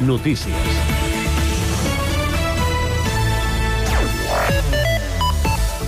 Notícies.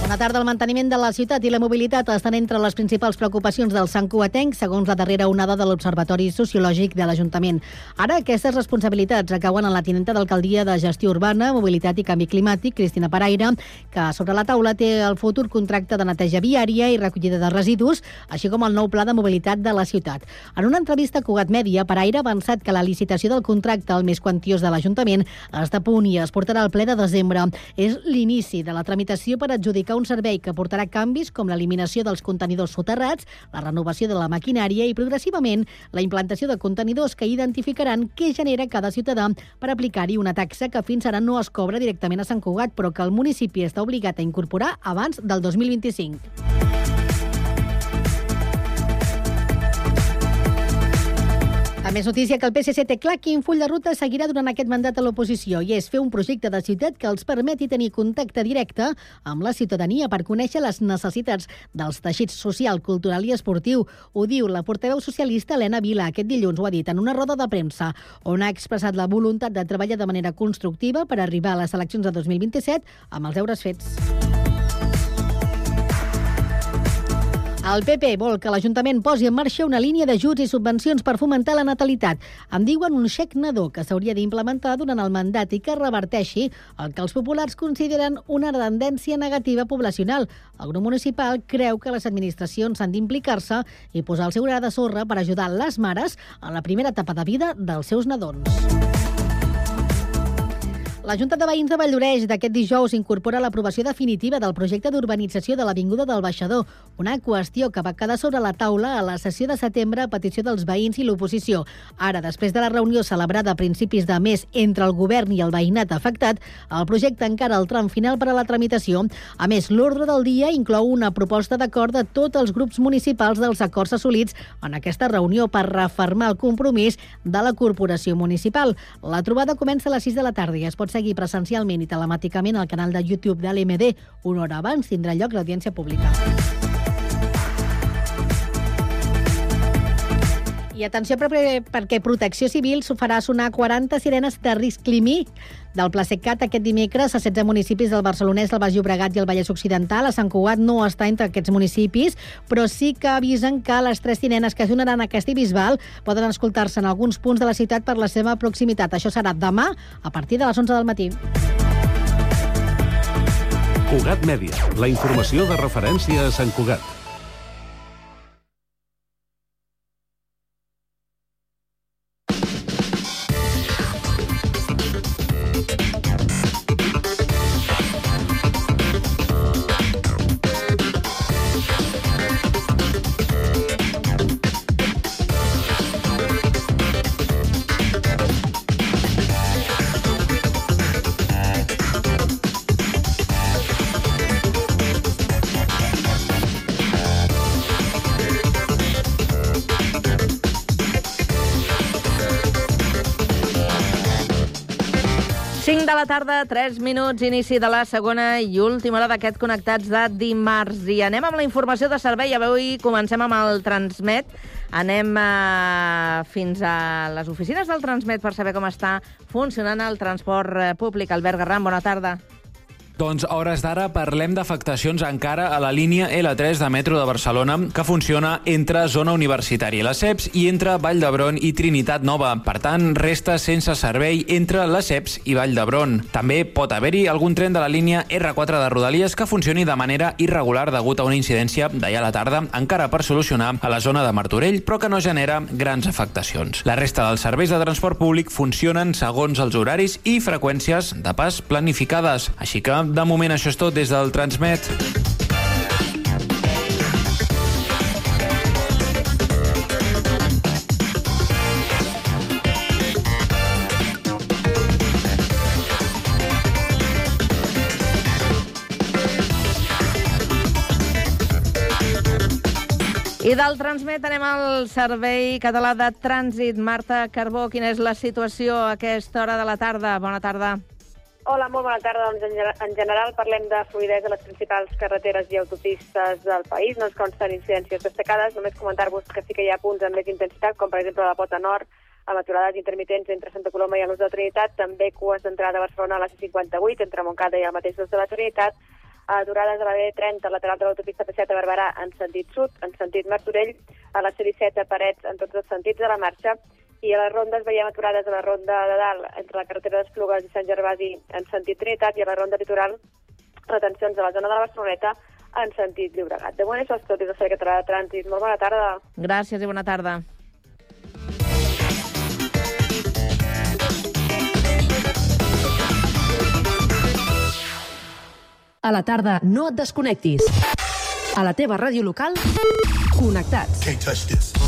Bona tarda. El manteniment de la ciutat i la mobilitat estan entre les principals preocupacions del Sant Cuatenc, segons la darrera onada de l'Observatori Sociològic de l'Ajuntament. Ara, aquestes responsabilitats recauen en la tinenta d'Alcaldia de Gestió Urbana, Mobilitat i Canvi Climàtic, Cristina Paraire, que sobre la taula té el futur contracte de neteja viària i recollida de residus, així com el nou pla de mobilitat de la ciutat. En una entrevista a Cugat Mèdia, Paraire ha avançat que la licitació del contracte, el més quantiós de l'Ajuntament, està a punt i es portarà al ple de desembre. És l'inici de la tramitació per adjudicar un servei que portarà canvis com l'eliminació dels contenidors soterrats, la renovació de la maquinària i progressivament la implantació de contenidors que identificaran què genera cada ciutadà per aplicar-hi una taxa que fins ara no es cobra directament a Sant Cugat, però que el municipi està obligat a incorporar abans del 2025. A més notícia que el PSC té clar quin full de ruta seguirà durant aquest mandat a l'oposició i és fer un projecte de ciutat que els permeti tenir contacte directe amb la ciutadania per conèixer les necessitats dels teixits social, cultural i esportiu. Ho diu la portaveu socialista Helena Vila. Aquest dilluns ho ha dit en una roda de premsa on ha expressat la voluntat de treballar de manera constructiva per arribar a les eleccions de 2027 amb els deures fets. El PP vol que l'Ajuntament posi en marxa una línia d'ajuts i subvencions per fomentar la natalitat. En diuen un xec nadó que s'hauria d'implementar durant el mandat i que reverteixi el que els populars consideren una tendència negativa poblacional. El grup municipal creu que les administracions han d'implicar-se i posar el seu gra de sorra per ajudar les mares en la primera etapa de vida dels seus nadons. La Junta de Veïns de Valldoreix d'aquest dijous incorpora l'aprovació definitiva del projecte d'urbanització de l'Avinguda del Baixador, una qüestió que va quedar sobre la taula a la sessió de setembre a petició dels veïns i l'oposició. Ara, després de la reunió celebrada a principis de mes entre el govern i el veïnat afectat, el projecte encara el tram final per a la tramitació. A més, l'ordre del dia inclou una proposta d'acord de tots els grups municipals dels acords assolits en aquesta reunió per refermar el compromís de la corporació municipal. La trobada comença a les 6 de la tarda i es pot seguir presencialment i telemàticament al canal de YouTube de l'MD. Una hora abans tindrà lloc l'audiència pública. I atenció perquè Protecció Civil s'ho farà sonar 40 sirenes de risc climí del Plasecat aquest dimecres a 16 municipis del Barcelonès, el Baix Llobregat i el Vallès Occidental. A Sant Cugat no està entre aquests municipis, però sí que avisen que les tres sirenes que sonaran a Castellbisbal poden escoltar-se en alguns punts de la ciutat per la seva proximitat. Això serà demà a partir de les 11 del matí. Cugat Mèdia, la informació de referència a Sant Cugat. De la tarda, 3 minuts, inici de la segona i última hora d'aquest Connectats de dimarts. I anem amb la informació de servei. Avui comencem amb el Transmet. Anem eh, fins a les oficines del Transmet per saber com està funcionant el transport eh, públic. Albert Garram, bona tarda. Doncs a hores d'ara parlem d'afectacions encara a la línia L3 de metro de Barcelona que funciona entre zona universitària i la CEPS i entre Vall d'Hebron i Trinitat Nova. Per tant, resta sense servei entre la CEPS i Vall d'Hebron. També pot haver-hi algun tren de la línia R4 de Rodalies que funcioni de manera irregular degut a una incidència d'ahir a la tarda encara per solucionar a la zona de Martorell, però que no genera grans afectacions. La resta dels serveis de transport públic funcionen segons els horaris i freqüències de pas planificades, així que de moment això és tot des del Transmet. I del Transmet anem al Servei Català de Trànsit. Marta Carbó, quina és la situació a aquesta hora de la tarda? Bona tarda. Hola, molt bona tarda. Doncs en, general parlem de fluidesa a les principals carreteres i autopistes del país. No ens consten incidències destacades. Només comentar-vos que sí que hi ha punts amb més intensitat, com per exemple la Pota Nord, amb aturades intermitents entre Santa Coloma i Nus de la Trinitat, també cues d'entrada a Barcelona a la C58, entre Montcada i el mateix Nus de la Trinitat, aturades a la B30, lateral de l'autopista P7 a Barberà en sentit sud, en sentit Martorell, a la C17 a Parets en tots els sentits de la marxa, i a les rondes veiem aturades a la ronda de dalt entre la carretera d'Esplugues i Sant Gervasi en sentit Trinitat i a la ronda litoral retencions a la zona de la Barceloneta en sentit Llobregat. De moment això és tot des del Servei Català de Trànsit. Molt bona tarda. Gràcies i bona tarda. A la tarda, no et desconnectis. A la teva ràdio local, connectats. Can't touch this.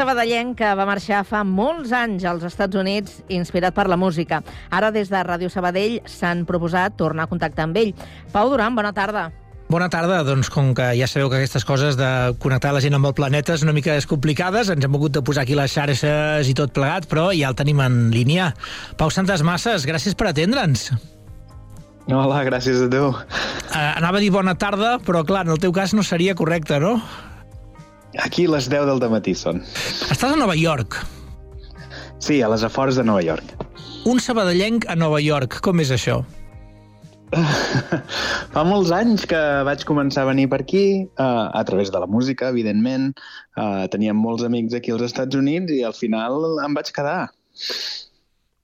Sabadellenc que va marxar fa molts anys als Estats Units inspirat per la música. Ara, des de Ràdio Sabadell, s'han proposat tornar a contactar amb ell. Pau Duran, bona tarda. Bona tarda, doncs com que ja sabeu que aquestes coses de connectar la gent amb el planeta és una mica complicades, ens hem hagut de posar aquí les xarxes i tot plegat, però ja el tenim en línia. Pau Santes Masses, gràcies per atendre'ns. Hola, gràcies a tu. Uh, anava a dir bona tarda, però clar, en el teu cas no seria correcte, no? Aquí les 10 del matí són. Estàs a Nova York. Sí, a les afores de Nova York. Un sabadellenc a Nova York, com és això? Fa molts anys que vaig començar a venir per aquí, uh, a través de la música, evidentment. Uh, teníem molts amics aquí als Estats Units i al final em vaig quedar.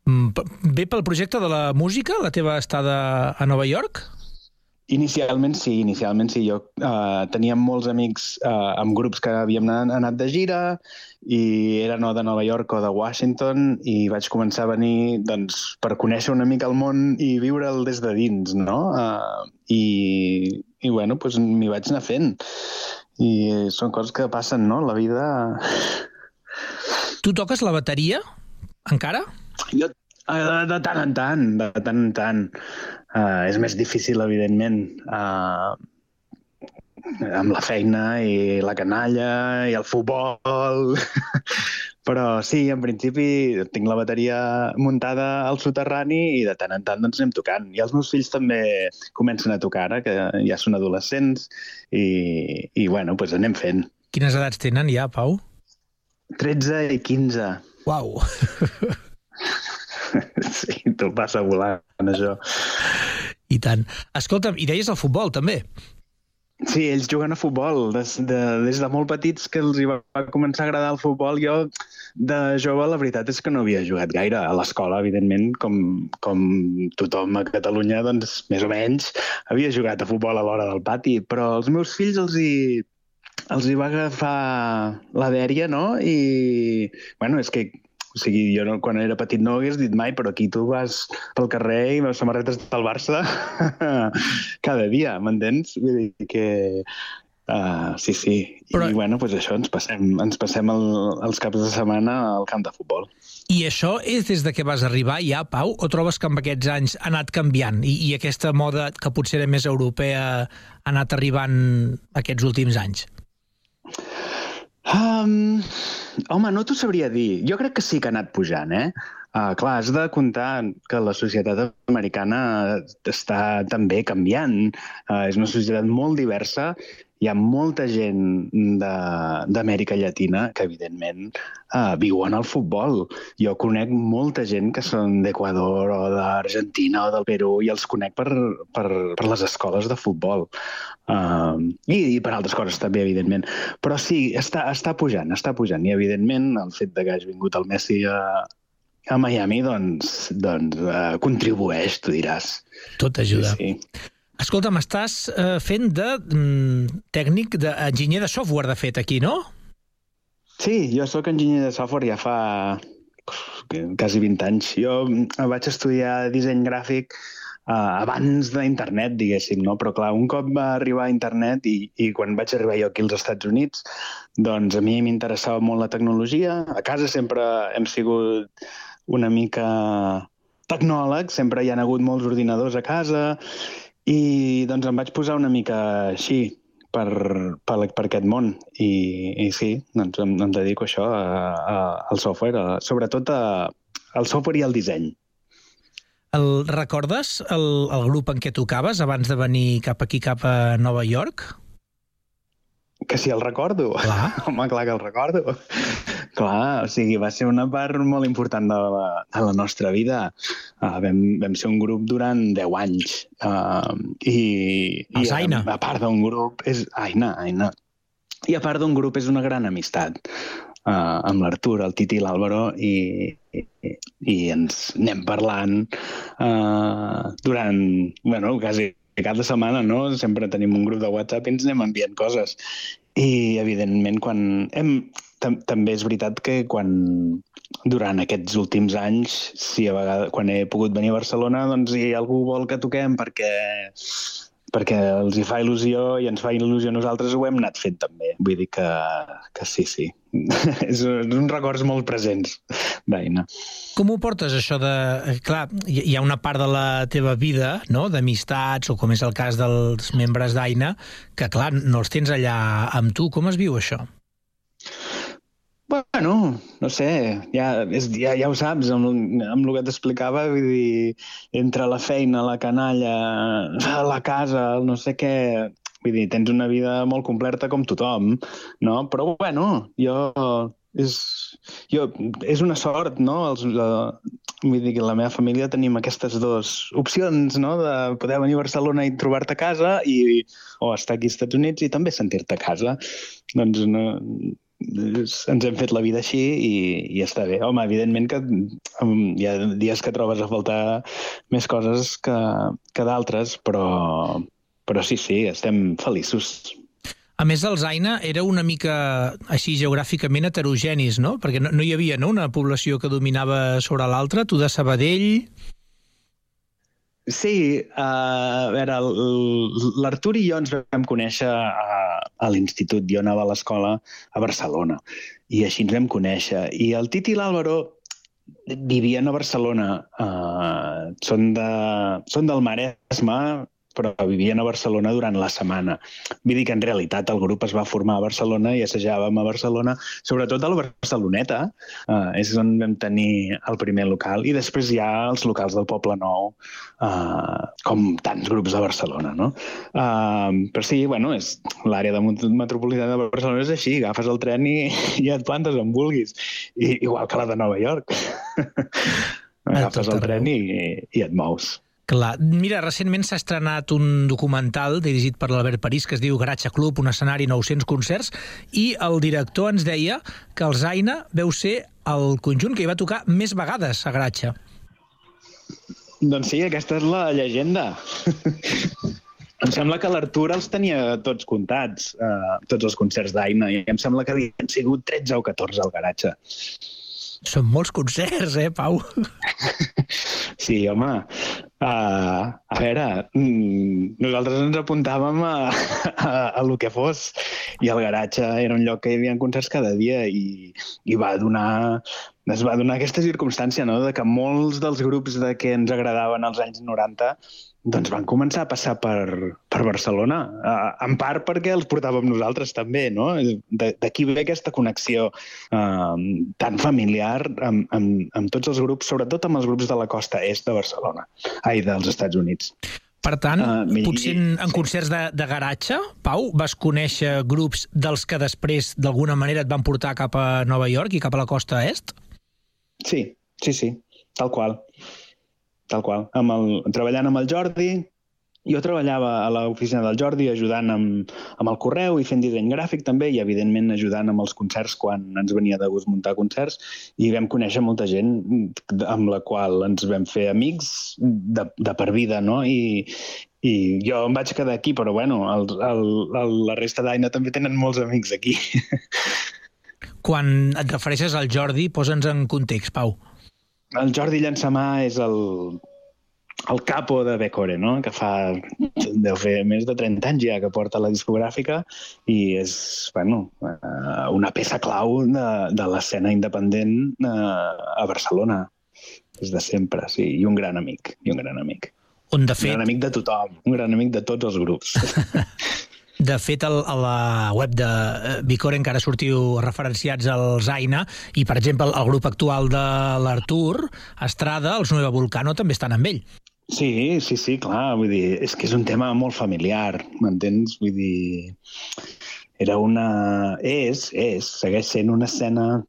Mm, Ve pel projecte de la música, la teva estada a Nova York? Inicialment sí, inicialment sí. Jo uh, teníem molts amics uh, amb grups que havíem anat, anat de gira i eren o de Nova York o de Washington i vaig començar a venir doncs, per conèixer una mica el món i viure'l des de dins, no? Uh, I, i bueno, doncs m'hi vaig anar fent. I són coses que passen, no? La vida... Tu toques la bateria, encara? Jo, uh, de tant en tant, de tant en tant. Uh, és més difícil, evidentment, uh, amb la feina i la canalla i el futbol. Però sí, en principi tinc la bateria muntada al soterrani i de tant en tant doncs anem tocant. I els meus fills també comencen a tocar ara, que ja són adolescents, i, i bueno, doncs anem fent. Quines edats tenen ja, Pau? 13 i 15. Uau! Sí, te'l passa volant, això. I tant. Escolta'm, i deies el futbol, també. Sí, ells juguen a futbol. Des de, des de molt petits que els hi va començar a agradar el futbol. Jo, de jove, la veritat és que no havia jugat gaire. A l'escola, evidentment, com, com tothom a Catalunya, doncs, més o menys, havia jugat a futbol a l'hora del pati. Però als meus fills els hi, els hi va agafar la dèria, no? I, bueno, és que o sigui, jo no, quan era petit no ho hagués dit mai, però aquí tu vas pel carrer i les samarretes del Barça cada dia, m'entens? Vull dir que... Uh, sí, sí. Però- I bueno, pues això, ens passem, ens passem el, els caps de setmana al camp de futbol. I això és des de que vas arribar ja, Pau, o trobes que amb aquests anys ha anat canviant i, i aquesta moda que potser era més europea ha anat arribant aquests últims anys? Um, home, no t'ho sabria dir. Jo crec que sí que ha anat pujant, eh? Uh, clar, has de comptar que la societat americana està també canviant. Uh, és una societat molt diversa hi ha molta gent de- d'Amèrica Llatina que, evidentment, uh, viuen al futbol. Jo conec molta gent que són d'Equador o d'Argentina o del Perú i els conec per, per, per les escoles de futbol. Uh, i, I per altres coses també, evidentment. Però sí, està, està pujant, està pujant. I, evidentment, el fet de que hagi vingut el Messi a, a Miami, doncs, doncs uh, contribueix, tu diràs. Tot ajuda. Sí, sí. Escolta, m'estàs eh, fent de mm, tècnic, d'enginyer de software, de fet, aquí, no? Sí, jo sóc enginyer de software ja fa quasi 20 anys. Jo mm, vaig estudiar disseny gràfic uh, abans d'internet, diguéssim, no? Però clar, un cop va arribar a internet i, i quan vaig arribar jo aquí als Estats Units, doncs a mi m'interessava molt la tecnologia. A casa sempre hem sigut una mica tecnòlegs, sempre hi han hagut molts ordinadors a casa i doncs em vaig posar una mica així per, per, per aquest món i, i sí, doncs em, em dedico això, a, a, al software, a, sobretot a, al software i al disseny. El, recordes el, el grup en què tocaves abans de venir cap aquí, cap a Nova York? Que si el recordo. Clar. Home, clar que el recordo. Clar, o sigui, va ser una part molt important de la, de la nostra vida. Uh, vam, vam ser un grup durant 10 anys. Uh, i, Els i Aina. A, a part d'un grup... És, Aina, Aina. I a part d'un grup és una gran amistat uh, amb l'Artur, el Titi i l'Àlvaro i, i, i ens anem parlant uh, durant, bueno, quasi cada setmana, no? Sempre tenim un grup de WhatsApp i ens anem enviant coses. I, evidentment, quan... Hem, tam també és veritat que quan durant aquests últims anys, si a vegades, quan he pogut venir a Barcelona, doncs si algú vol que toquem perquè perquè els hi fa il·lusió i ens fa il·lusió a nosaltres, ho hem anat fent també. Vull dir que, que sí, sí. és uns records molt presents d'Aina. Com ho portes, això de... eh, Clar, hi hi ha una part de la teva vida, no?, d'amistats, o com és el cas dels membres d'Aina, que, clar, no els tens allà amb tu. Com es viu això? Bueno, no sé, ja, és, ja, ja ho saps, amb, amb el que t'explicava, vull dir, entre la feina, la canalla, la casa, el no sé què... Vull dir, tens una vida molt completa com tothom, no? Però, bueno, jo... És, jo, és una sort, no? Els, la, vull dir que la meva família tenim aquestes dues opcions, no? De poder venir a Barcelona i trobar-te a casa i, o estar aquí als Estats Units i també sentir-te a casa. Doncs no, ens hem fet la vida així i, i està bé. Home, evidentment que um, hi ha dies que trobes a faltar més coses que, que d'altres, però, però sí, sí, estem feliços. A més, el Zaina era una mica així geogràficament heterogenis, no? Perquè no, no hi havia no? una població que dominava sobre l'altra. Tu de Sabadell... Sí, uh, a veure, l'Artur i jo ens vam conèixer a, a l'institut. Jo anava a l'escola a Barcelona i així ens vam conèixer. I el Titi i l'Àlvaro vivien a Barcelona. Uh, són, de, són del Maresme, però vivien a Barcelona durant la setmana. Vull dir que en realitat el grup es va formar a Barcelona i assajàvem a Barcelona, sobretot a la Barceloneta, uh, és on vam tenir el primer local, i després hi ha els locals del Poble Nou, uh, com tants grups de Barcelona, no? Uh, però sí, bueno, és l'àrea de metropolitana de Barcelona és així, agafes el tren i, i et plantes on vulguis, I, igual que la de Nova York. agafes el tren i, i et mous. Clar. Mira, recentment s'ha estrenat un documental dirigit per l'Albert París que es diu Garatxa Club, un escenari 900 concerts, i el director ens deia que el Zaina veu ser el conjunt que hi va tocar més vegades a Garatxa. Doncs sí, aquesta és la llegenda. em sembla que l'Artur els tenia tots comptats, eh, tots els concerts d'Aina, i em sembla que havien sigut 13 o 14 al garatge. Són molts concerts, eh, Pau? Sí, home. Uh, a veure, mm, nosaltres ens apuntàvem a, a, a lo que fos i el garatge era un lloc que hi havia concerts cada dia i, i va donar es va donar aquesta circumstància no? de que molts dels grups de que ens agradaven als anys 90 doncs van començar a passar per, per Barcelona, uh, en part perquè els portàvem nosaltres també, no? De- D'aquí ve aquesta connexió uh, tan familiar amb, amb, amb tots els grups, sobretot amb els grups de la costa est de Barcelona, ai, dels Estats Units. Per tant, uh, potser en, en concerts de, de garatge, Pau, vas conèixer grups dels que després d'alguna manera et van portar cap a Nova York i cap a la costa est? Sí, sí, sí, tal qual. Tal qual. Amb el, treballant amb el Jordi, jo treballava a l'oficina del Jordi ajudant amb, amb el correu i fent disseny gràfic també i, evidentment, ajudant amb els concerts quan ens venia de gust muntar concerts i vam conèixer molta gent amb la qual ens vam fer amics de, de per vida, no? I, i jo em vaig quedar aquí, però bueno, el, el, el, la resta d'Aina també tenen molts amics aquí. Quan et refereixes al Jordi, posa'ns en context, Pau. El Jordi Llançamà és el, el capo de Becore, no? que fa, deu fer més de 30 anys ja que porta la discogràfica i és bueno, eh, una peça clau de, de l'escena independent eh, a Barcelona des de sempre, sí, i un gran amic, i un gran amic. On, de Un fet, gran amic de tothom, un gran amic de tots els grups. de fet el, a la web de eh, Bicore encara sortiu referenciats al Zaina i, per exemple, el, el grup actual de l'Artur, Estrada, els Nueva Volcano, també estan amb ell. Sí, sí, sí, clar, vull dir, és que és un tema molt familiar, m'entens? Vull dir, era una... És, és, segueix sent una escena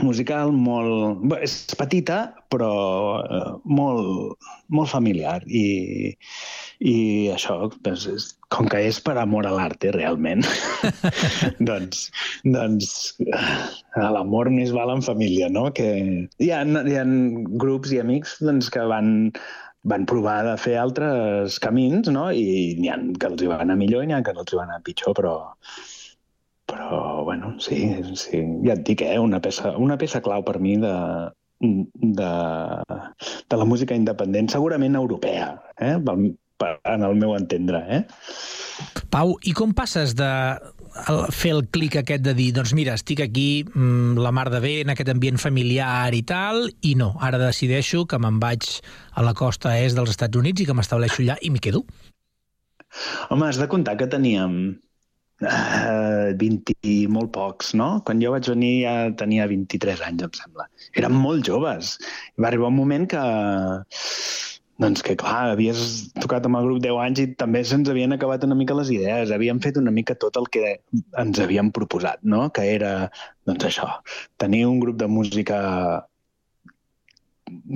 musical molt... bé, És petita, però eh, molt, molt familiar. I, i això, doncs, és, com que és per amor a l'arte, realment, doncs, doncs eh, l'amor més val en família, no? Que hi ha, hi ha grups i amics doncs, que van, van provar de fer altres camins, no? I n'hi ha que els hi va anar millor i n'hi ha que no els hi va anar pitjor, però, però bueno, sí, sí. ja et dic, eh? una, peça, una peça clau per mi de, de, de la música independent, segurament europea, eh? Pel- en el meu entendre. Eh? Pau, i com passes de fer el clic aquest de dir, doncs mira, estic aquí mm, la mar de bé, en aquest ambient familiar i tal, i no, ara decideixo que me'n vaig a la costa est dels Estats Units i que m'estableixo allà i m'hi quedo? Home, has de comptar que teníem eh, 20 i molt pocs, no? Quan jo vaig venir ja tenia 23 anys, em sembla. Érem molt joves. Va arribar un moment que doncs que, clar, havies tocat amb el grup 10 anys i també se'ns havien acabat una mica les idees. Havíem fet una mica tot el que ens havíem proposat, no? Que era, doncs això, tenir un grup de música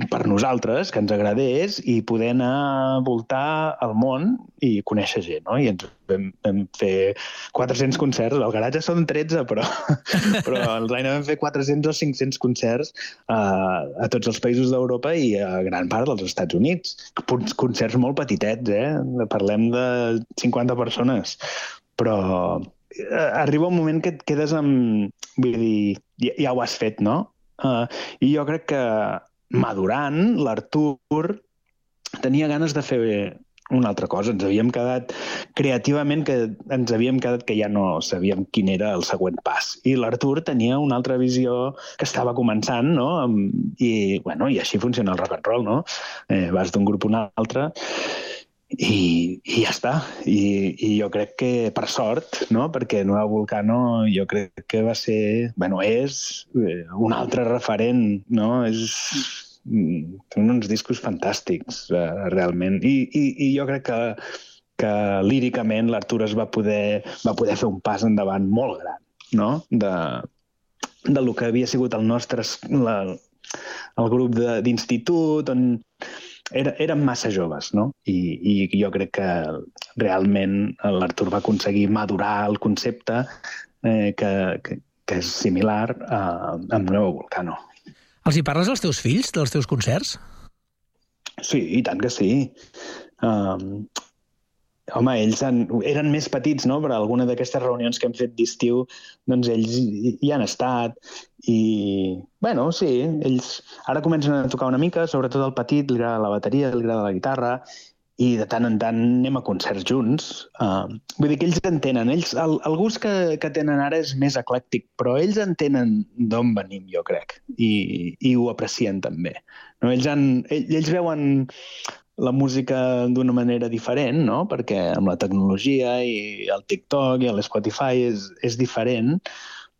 per nosaltres, que ens agradés, i poder anar a voltar al món i conèixer gent, no? I ens vam, vam fer 400 concerts, al garatge són 13, però, però al Raina vam fer 400 o 500 concerts a, a tots els països d'Europa i a gran part dels Estats Units. Concerts molt petitets, eh? Parlem de 50 persones, però eh, arriba un moment que et quedes amb... Vull dir, ja, ja ho has fet, no? Uh, I jo crec que madurant, l'Artur tenia ganes de fer una altra cosa. Ens havíem quedat creativament que ens havíem quedat que ja no sabíem quin era el següent pas. I l'Artur tenia una altra visió que estava començant, no? I, bueno, i així funciona el rock and roll, no? Eh, vas d'un grup a un altre i, i ja està. I, I jo crec que, per sort, no? perquè Nueva Volcano jo crec que va ser, bueno, és eh, un altre referent, no? És, mm, tenen uns discos fantàstics, eh, realment. I, i, I jo crec que, que líricament l'Artur es va poder, va poder fer un pas endavant molt gran, no? De, de lo que havia sigut el nostre la, el grup d'institut, on era, érem massa joves, no? I, I jo crec que realment l'Artur va aconseguir madurar el concepte eh, que, que, que és similar a, amb Nuevo Volcano. Els hi parles als teus fills, dels teus concerts? Sí, i tant que sí. Um, home, ells han, eren més petits, no?, però alguna d'aquestes reunions que hem fet d'estiu, doncs ells hi, hi han estat. I, bueno, sí, ells ara comencen a tocar una mica, sobretot el petit, li agrada la bateria, li agrada la guitarra, i de tant en tant anem a concerts junts. Uh, vull dir que ells entenen. Ells, el, el gust que, que tenen ara és més eclèctic, però ells entenen d'on venim, jo crec, i, i ho aprecien també. No? Ells, han, ells, ells veuen la música d'una manera diferent, no? perquè amb la tecnologia i el TikTok i l'Spotify és, és diferent,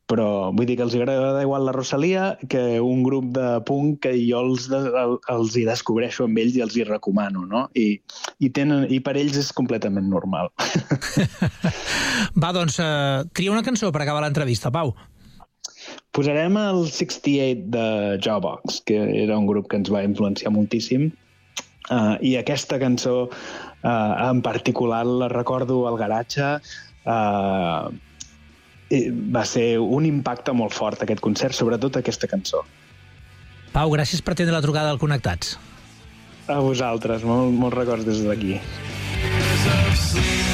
però vull dir que els agrada igual la Rosalia que un grup de punk que jo els, de, els hi descobreixo amb ells i els hi recomano, no? I, i, tenen, i per ells és completament normal. Va, doncs, uh, tria una cançó per acabar l'entrevista, Pau. Posarem el 68 de Jawbox, que era un grup que ens va influenciar moltíssim, Uh, I aquesta cançó uh, en particular la recordo al garatge. Uh, va ser un impacte molt fort aquest concert, sobretot aquesta cançó. Pau, gràcies per tenir la trucada al Connectats. A vosaltres, molt, molts records des d'aquí. Years.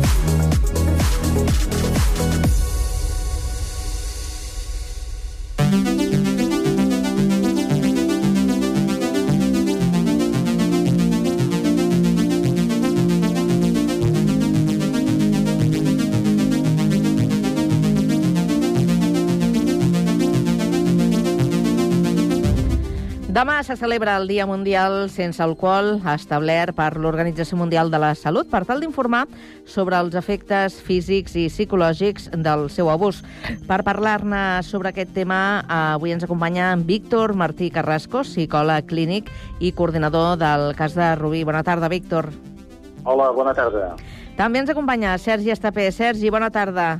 Se celebra el Dia Mundial sense alcohol, establert per l'Organització Mundial de la Salut, per tal d'informar sobre els efectes físics i psicològics del seu abús. Per parlar-ne sobre aquest tema, avui ens acompanya en Víctor Martí Carrasco, psicòleg clínic i coordinador del cas de Rubí. Bona tarda, Víctor. Hola, bona tarda. També ens acompanya Sergi Estapé. Sergi, bona tarda.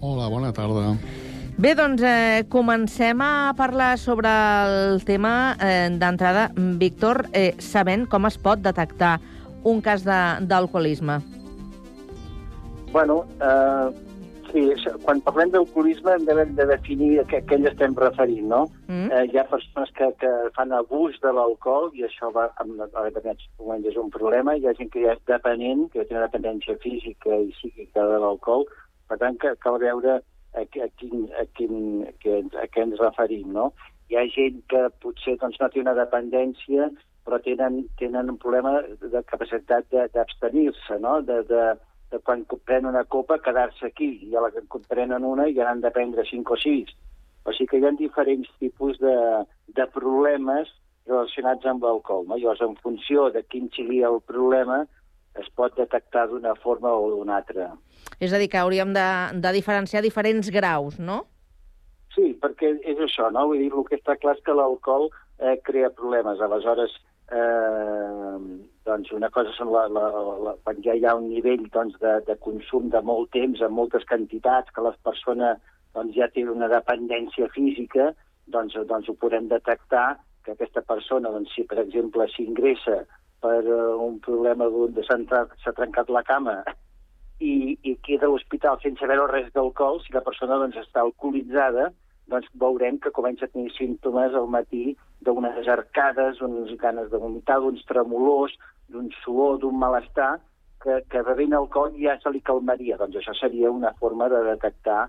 Hola, bona tarda. Bé, doncs eh, comencem a parlar sobre el tema eh, d'entrada. Víctor, eh, sabent com es pot detectar un cas d'alcoholisme? Bueno, eh, sí, quan parlem d'alcoholisme hem de, de definir a què, a què ens estem referint, no? Mm. Eh, hi ha persones que, que fan abús de l'alcohol i això va, a determinats moments és un problema. Hi ha gent que ja és dependent, que té una dependència física i psíquica de l'alcohol. Per tant, que cal veure a, a, quin, a, quin, a, què, a què ens referim, no? Hi ha gent que potser doncs, no té una dependència, però tenen, tenen un problema de capacitat d'abstenir-se, no? De, de, de quan prenen una copa quedar-se aquí, i a la que prenen una ja han de prendre cinc o sis. O sigui que hi ha diferents tipus de, de problemes relacionats amb l'alcohol. No? Llavors, en funció de quin sigui el problema, es pot detectar d'una forma o d'una altra. És a dir, que hauríem de, de diferenciar diferents graus, no? Sí, perquè és això, no? Vull dir, el que està clar és que l'alcohol eh, crea problemes. Aleshores, eh, doncs una cosa són la, la, la, quan ja hi ha un nivell doncs, de, de consum de molt temps, en moltes quantitats, que la persona doncs, ja té una dependència física, doncs, doncs ho podem detectar que aquesta persona, doncs, si per exemple s'ingressa per uh, un problema d'un de s'ha trencat la cama i, i queda a l'hospital sense veure res d'alcohol, si la persona doncs, està alcoholitzada, doncs veurem que comença a tenir símptomes al matí d'unes arcades, unes ganes de vomitar, d'uns tremolors, d'un suor, d'un malestar, que, que bevent alcohol ja se li calmaria. Doncs això seria una forma de detectar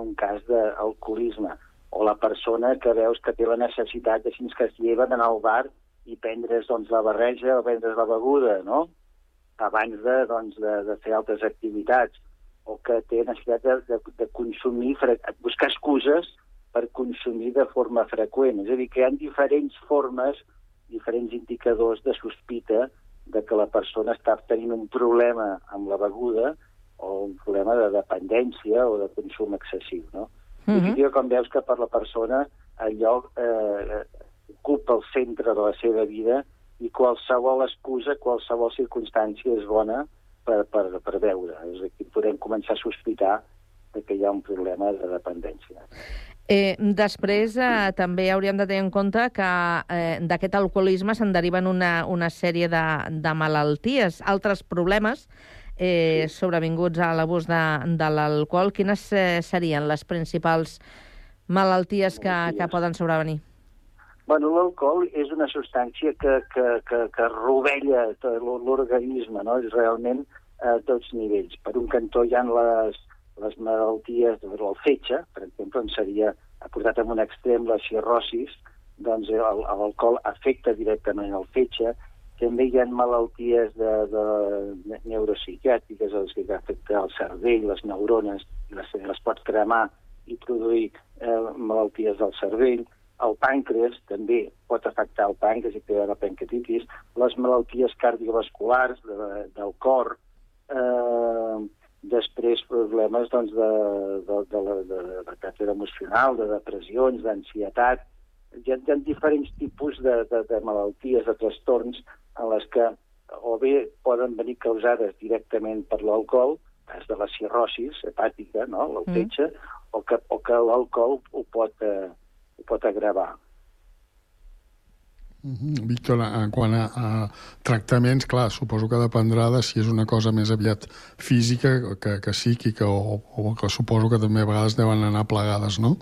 un cas d'alcoholisme. O la persona que veus que té la necessitat de fins que es lleva d'anar al bar i prendre's doncs, la barreja o prendre's la beguda, no? Abans de, doncs, de, de fer altres activitats, o que té necessitat de, de, de consumir, buscar excuses per consumir de forma freqüent. És a dir, que hi ha diferents formes, diferents indicadors de sospita de que la persona està tenint un problema amb la beguda o un problema de dependència o de consum excessiu. No? Uh -huh. I com veus que per la persona allò eh, ocupa el centre de la seva vida i qualsevol excusa, qualsevol circumstància és bona per, per, per veure. És aquí podem començar a sospitar de que hi ha un problema de dependència. Eh, després, eh, també hauríem de tenir en compte que eh, d'aquest alcoholisme se'n deriven una, una sèrie de, de malalties, altres problemes eh, sobrevinguts a l'abús de, de l'alcohol. Quines eh, serien les principals malalties que, que poden sobrevenir? Bueno, l'alcohol és una substància que, que, que, que rovella l'organisme, no? És realment a tots nivells. Per un cantó hi ha les, les malalties de el fetge, per exemple, on seria portat en un extrem la cirrosis, doncs l'alcohol afecta directament el fetge. També hi ha malalties de, de neuropsiquiàtriques, els que afecten el cervell, les neurones, les, les pot cremar i produir eh, malalties del cervell. El pàncreas també pot afectar el pàncreas i crear la pancreatitis. Les malalties cardiovasculars de, del cor, eh, després problemes doncs, de, de, de, de, de, de caràcter emocional, de depressions, d'ansietat. Hi, ha, hi ha diferents tipus de, de, de malalties, de trastorns, en les que o bé poden venir causades directament per l'alcohol, cas de la cirrosis hepàtica, no? l'alfetge, mm. o que, o que l'alcohol ho, pot, eh, pot agravar. -hmm. Víctor, en quant a, a tractaments, clar, suposo que dependrà de si és una cosa més aviat física que, que psíquica o, o que suposo que també a vegades deuen anar plegades, no?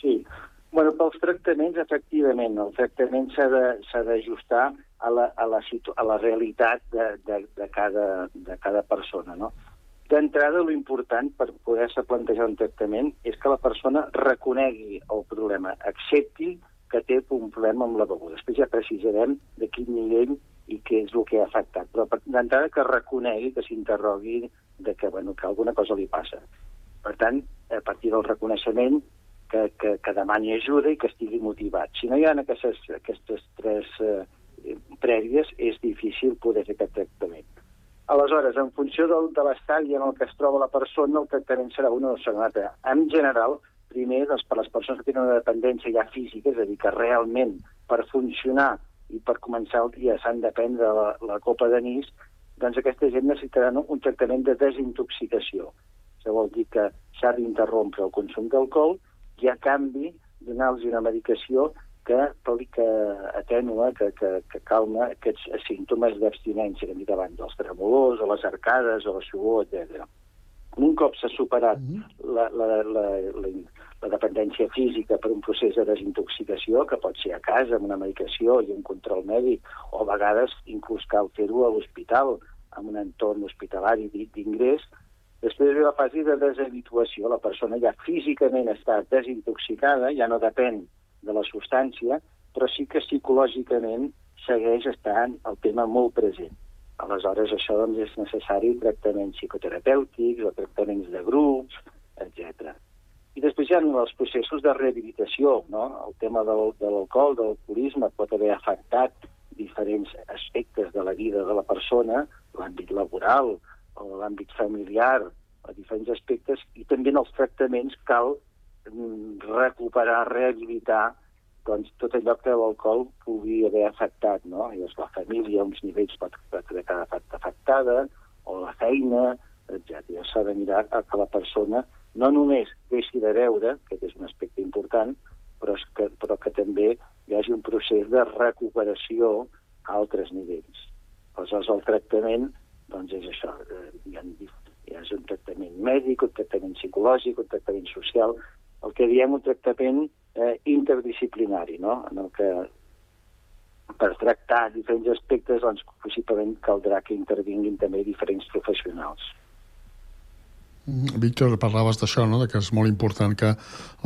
Sí. bueno, pels tractaments, efectivament, el tractament s'ha d'ajustar a la, a la, situ a la realitat de, de, de, cada, de cada persona, no? D'entrada, l'important per poder-se plantejar un tractament és que la persona reconegui el problema, accepti que té un problema amb la beguda. Després ja precisarem de quin nivell i què és el que ha afectat. Però d'entrada que reconegui, que s'interrogui de que, bueno, que alguna cosa li passa. Per tant, a partir del reconeixement, que, que, que demani ajuda i que estigui motivat. Si no hi ha aquestes, aquestes tres eh, prèvies, és difícil poder fer aquest tractament. Aleshores, en funció del, de l'estadi en el que es troba la persona, el tractament serà una o una altra. En general, primer, doncs, per les persones que tenen una dependència ja física, és a dir, que realment per funcionar i per començar el dia s'han de prendre la, la copa d'anís, doncs aquesta gent necessitarà un tractament de desintoxicació. Això vol dir que s'ha d'interrompre el consum d'alcohol i a canvi donar-los una medicació que, que atenua, que, que, que calma aquests símptomes d'abstinència que hem dit abans, dels tremolors, o les arcades, o la suor, etc. Un cop s'ha superat mm -hmm. la, la, la, la, la dependència física per un procés de desintoxicació, que pot ser a casa, amb una medicació i un control mèdic, o a vegades inclús cal fer-ho a l'hospital, amb un entorn hospitalari d'ingrés, després ve la fase de deshabituació. La persona ja físicament està desintoxicada, ja no depèn de la substància, però sí que psicològicament segueix estant el tema molt present. Aleshores, això doncs, és necessari tractaments psicoterapèutics o tractaments de grups, etc. I després hi ha els processos de rehabilitació, no? El tema del, de l'alcohol, de l'alcoholisme, pot haver afectat diferents aspectes de la vida de la persona, l'àmbit laboral o l'àmbit familiar, a diferents aspectes, i també en els tractaments cal recuperar, rehabilitar doncs, tot allò que l'alcohol pugui haver afectat, no? Llavors, la família, uns nivells pot, pot haver quedat afectada, o la feina, etc. S'ha de mirar que la persona no només deixi de veure, que és un aspecte important, però, és que, però que també hi hagi un procés de recuperació a altres nivells. Aleshores, el tractament doncs és això, eh, hi ha, hi ha un tractament mèdic, un tractament psicològic, un tractament social, el que diem un tractament eh, interdisciplinari, no? en el que per tractar diferents aspectes doncs, possiblement caldrà que intervinguin també diferents professionals. Mm, Víctor, parlaves d'això, no? de que és molt important que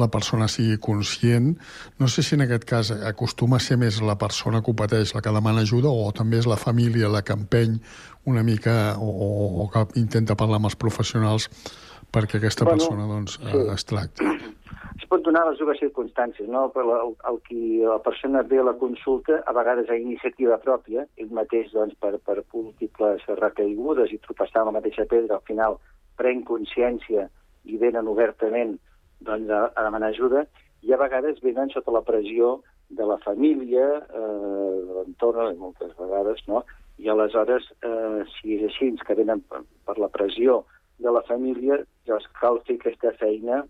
la persona sigui conscient. No sé si en aquest cas acostuma a ser més la persona que ho pateix la que demana ajuda o també és la família la que empeny una mica o, o que intenta parlar amb els professionals perquè aquesta bueno, persona doncs, sí. es tracti es pot donar les dues circumstàncies, no? Per la, el, qui la persona ve a la consulta, a vegades a iniciativa pròpia, ell mateix, doncs, per, per múltiples recaigudes i tropeçar la mateixa pedra, al final pren consciència i venen obertament doncs, a, a demanar ajuda, i a vegades venen sota la pressió de la família, eh, de l'entorn, moltes vegades, no? I aleshores, eh, si és així, que venen per, per la pressió de la família, llavors cal fer aquesta feina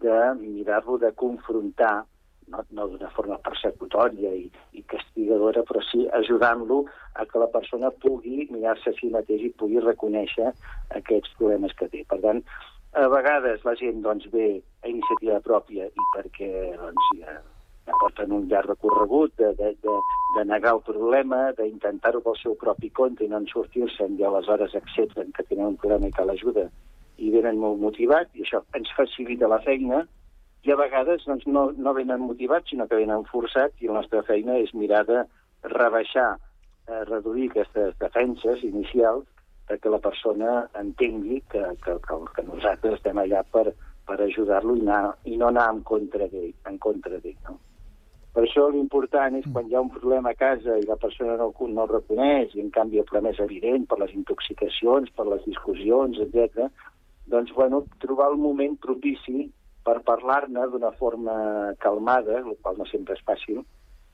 de mirar-lo de confrontar, no, no d'una forma persecutòria i, i castigadora, però sí ajudant-lo a que la persona pugui mirar-se a si mateix i pugui reconèixer aquests problemes que té. Per tant, a vegades la gent doncs, ve a iniciativa pròpia i perquè doncs, ja, ja porten un llarg recorregut de, de, de, de negar el problema, d'intentar-ho pel seu propi compte i no en sortir-se'n i aleshores accepten que tenen un problema i que l'ajuda i venen molt motivats i això ens facilita la feina i a vegades doncs, no, no venen motivats sinó que venen forçats i la nostra feina és mirar de rebaixar, eh, reduir aquestes defenses inicials que la persona entengui que, que, que, que nosaltres estem allà per, per ajudar-lo i, anar, i no anar en contra d'ell. En contra d'ell no? Per això l'important és quan hi ha un problema a casa i la persona no, no el reconeix i en canvi el problema és evident per les intoxicacions, per les discussions, etc. doncs bueno, trobar el moment propici per parlar-ne d'una forma calmada, el qual no sempre és fàcil,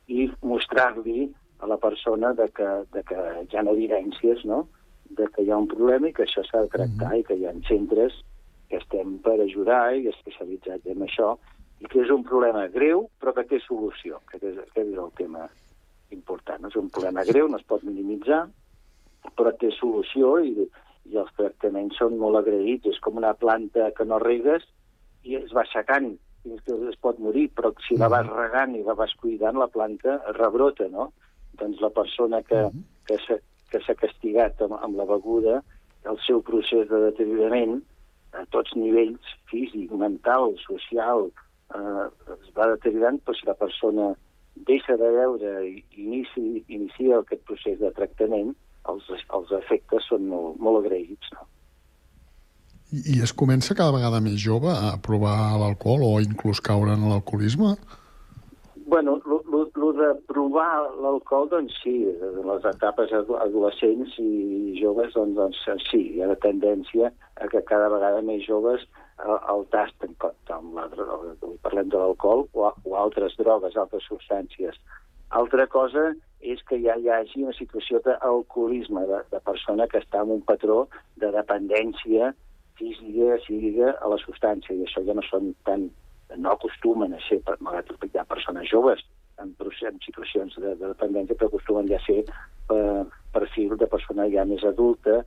i mostrar-li a la persona de que, de que hi ha evidències, no?, de que hi ha un problema i que això s'ha de tractar mm -hmm. i que hi ha centres que estem per ajudar i especialitzats en això i que és un problema greu però que té solució, que és, aquest és el tema important. És un problema greu, no es pot minimitzar, però té solució i, i els tractaments són molt agraïts. És com una planta que no regues i es va aixecant fins que es pot morir, però si la vas regant i la vas cuidant, la planta rebrota, no? Doncs la persona que, que, que s'ha castigat amb, amb la beguda, el seu procés de deteriorament a tots nivells, físic, mental, social, eh, es va deteriorant, però si la persona deixa de veure i inici, inicia aquest procés de tractament, els, els efectes són molt, molt agraïts. No? I, I es comença cada vegada més jove a provar l'alcohol o inclús caure en l'alcoholisme? Bueno, el de provar l'alcohol, doncs sí, en les etapes adolescents i joves, doncs, doncs sí, hi ha la tendència a que cada vegada més joves el, el tasten, com la, parlem de l'alcohol, o, o altres drogues, altres substàncies. Altra cosa és que ja hi hagi una situació d'alcoholisme, de, de persona que està en un patró de dependència física, psíquica a la substància, i això ja no són tan no acostumen a ser, malgrat que hi ha persones joves en, en situacions de, de dependència, però acostumen ja a ser eh, perfil de persona ja més adulta,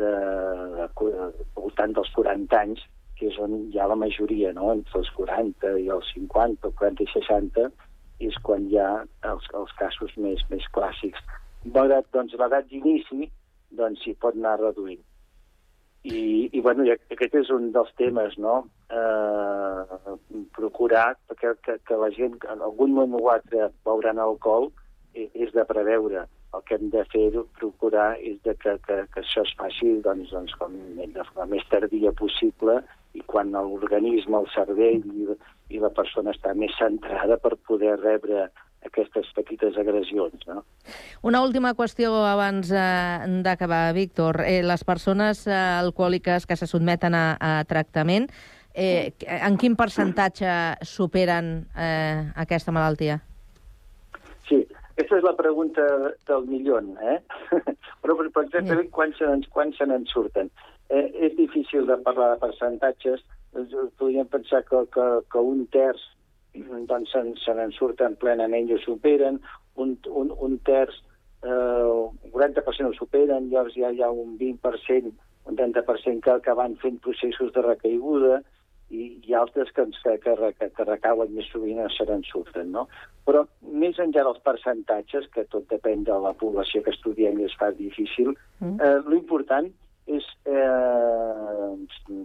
de, de, de, voltant dels 40 anys, que és on hi ha la majoria, no? entre els 40 i els 50, o 40 i 60, és quan hi ha els, els casos més, més clàssics. Malgrat doncs, l'edat d'inici, doncs s'hi pot anar reduint. I, i bueno, aquest és un dels temes, no? Eh, procurar que, que, que la gent en algun moment o altre veuran alcohol és de preveure. El que hem de fer, procurar, és de que, que, que això es faci doncs, doncs, com de forma més tardia possible i quan l'organisme, el cervell i, i la persona està més centrada per poder rebre aquestes petites agressions. No? Una última qüestió abans eh, d'acabar, Víctor. Eh, les persones eh, alcohòliques que se sotmeten a, a tractament, eh, en quin percentatge superen eh, aquesta malaltia? Sí, aquesta és la pregunta del milió, eh? Però, per exactament, quan se, quan se n'en surten? Eh, és difícil de parlar de percentatges. Podríem pensar que, que, que un terç doncs se, se n'en surten plenament i ho superen, un, un, un terç, eh, un 40% ho superen, llavors ja hi ha un 20%, un 30% que, que van fent processos de recaiguda, i, i altres que, que, que, que recauen més sovint se n'en surten, no? Però més enllà dels percentatges, que tot depèn de la població que estudiem i es fa difícil, mm. eh, l'important és eh,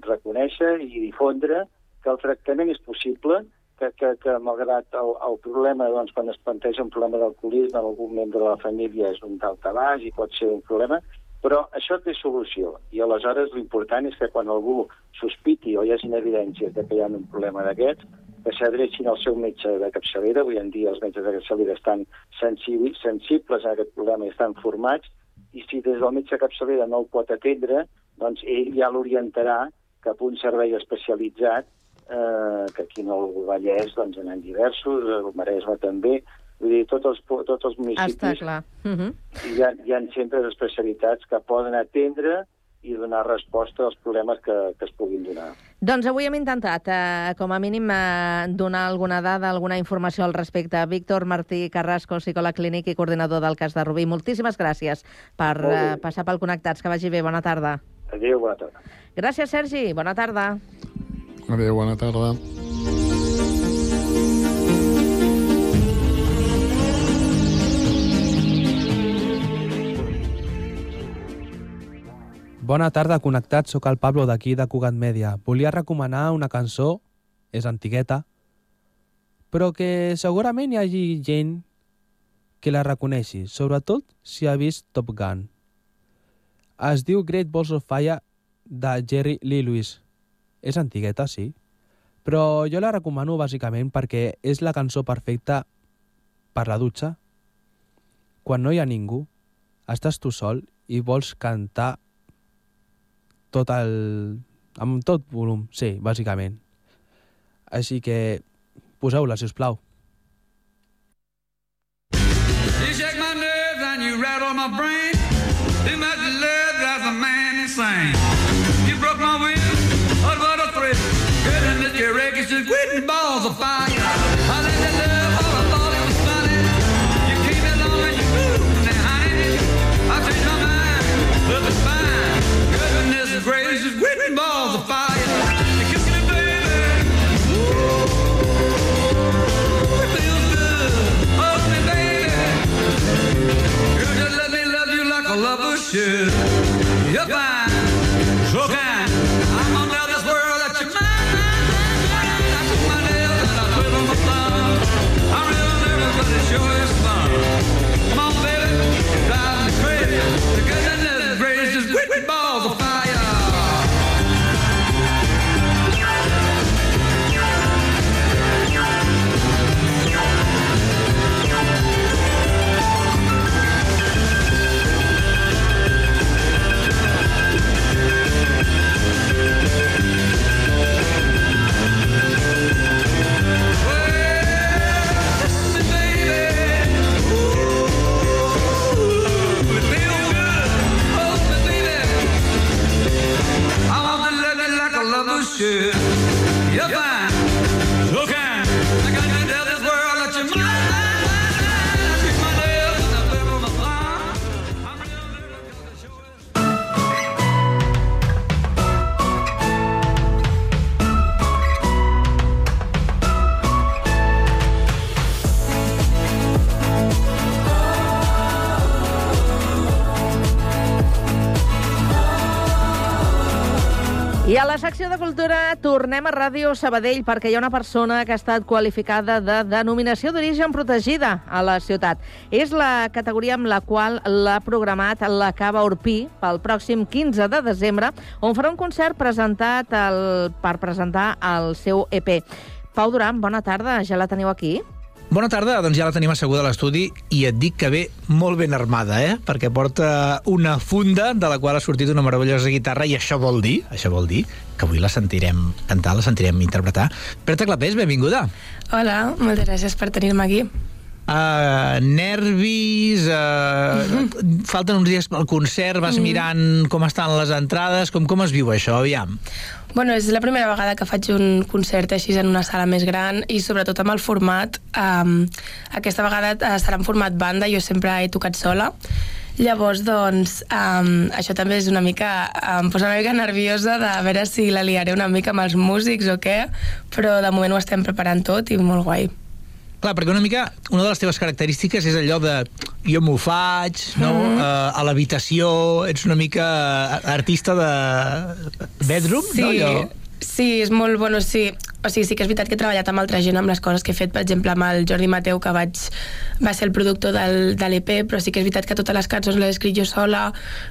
reconèixer i difondre que el tractament és possible, que, que, que malgrat el, el problema, doncs, quan es planteja un problema d'alcoholisme, algun membre de la família és un baix i pot ser un problema, però això té solució. I aleshores l'important és que quan algú sospiti o hi hagi evidències de que hi ha un problema d'aquests, que s'adrecin al seu metge de capçalera. Avui en dia els metges de capçalera estan sensibles a aquest problema i estan formats, i si des del metge capçalera no el pot atendre, doncs ell ja l'orientarà cap a un servei especialitzat eh, que aquí no el Vallès doncs, en diversos, el Maresme també, Vull dir, tots els, tots els Està municipis clar. Uh -huh. hi ha, hi ha centres especialitats que poden atendre i donar resposta als problemes que, que es puguin donar. Doncs avui hem intentat, eh, com a mínim, eh, donar alguna dada, alguna informació al respecte. Víctor Martí Carrasco, psicòleg clínic i coordinador del cas de Rubí. Moltíssimes gràcies per eh, passar pel Connectats. Que vagi bé. Bona tarda. Adéu, bona tarda. Gràcies, Sergi. Bona tarda. Adéu, bona tarda. Bona tarda, connectats. Soc el Pablo d'aquí de Cugat Media. Volia recomanar una cançó, és antigueta, però que segurament hi hagi gent que la reconeixi, sobretot si ha vist Top Gun. Es diu Great Balls of Fire de Jerry Lee Lewis. És antigueta, sí, però jo la recomano bàsicament perquè és la cançó perfecta per la dutxa. Quan no hi ha ningú, estàs tu sol i vols cantar tot el... amb tot volum, sí, bàsicament. Així que poseu-la, si us plau. You shake my nerves and you rattle my brain. Too much I a la secció de cultura tornem a Ràdio Sabadell perquè hi ha una persona que ha estat qualificada de denominació d'origen protegida a la ciutat. És la categoria amb la qual l'ha programat la Cava Urpí pel pròxim 15 de desembre, on farà un concert presentat el, per presentar el seu EP. Pau Duran, bona tarda, ja la teniu aquí? Bona tarda, doncs ja la tenim asseguda a l'estudi i et dic que ve molt ben armada, eh? Perquè porta una funda de la qual ha sortit una meravellosa guitarra i això vol dir, això vol dir que avui la sentirem cantar, la sentirem interpretar. Berta Clapés, benvinguda. Hola, moltes gràcies per tenir-me aquí. Uh, nervis, uh, falten uns dies pel concert, vas Mm. mirant com estan les entrades, com, com es viu això, aviam? Bueno, és la primera vegada que faig un concert així en una sala més gran i sobretot amb el format. Um, aquesta vegada eh, serà en format banda, jo sempre he tocat sola. Llavors, doncs, um, això també és una mica... Em posa una mica nerviosa de veure si la liaré una mica amb els músics o què, però de moment ho estem preparant tot i molt guai. Clar, perquè una mica, una de les teves característiques és allò de jo m'ho faig, no? Mhm. Uh, a l'habitació, ets una mica artista de bedroom, sí, no? Allò... Sí, és molt... Bueno, sí. O sigui, sí que és veritat que he treballat amb altra gent amb les coses que he fet, per exemple, amb el Jordi Mateu, que vaig, va ser el productor del, de l'EP, però sí que és veritat que totes les cançons les he escrit jo sola,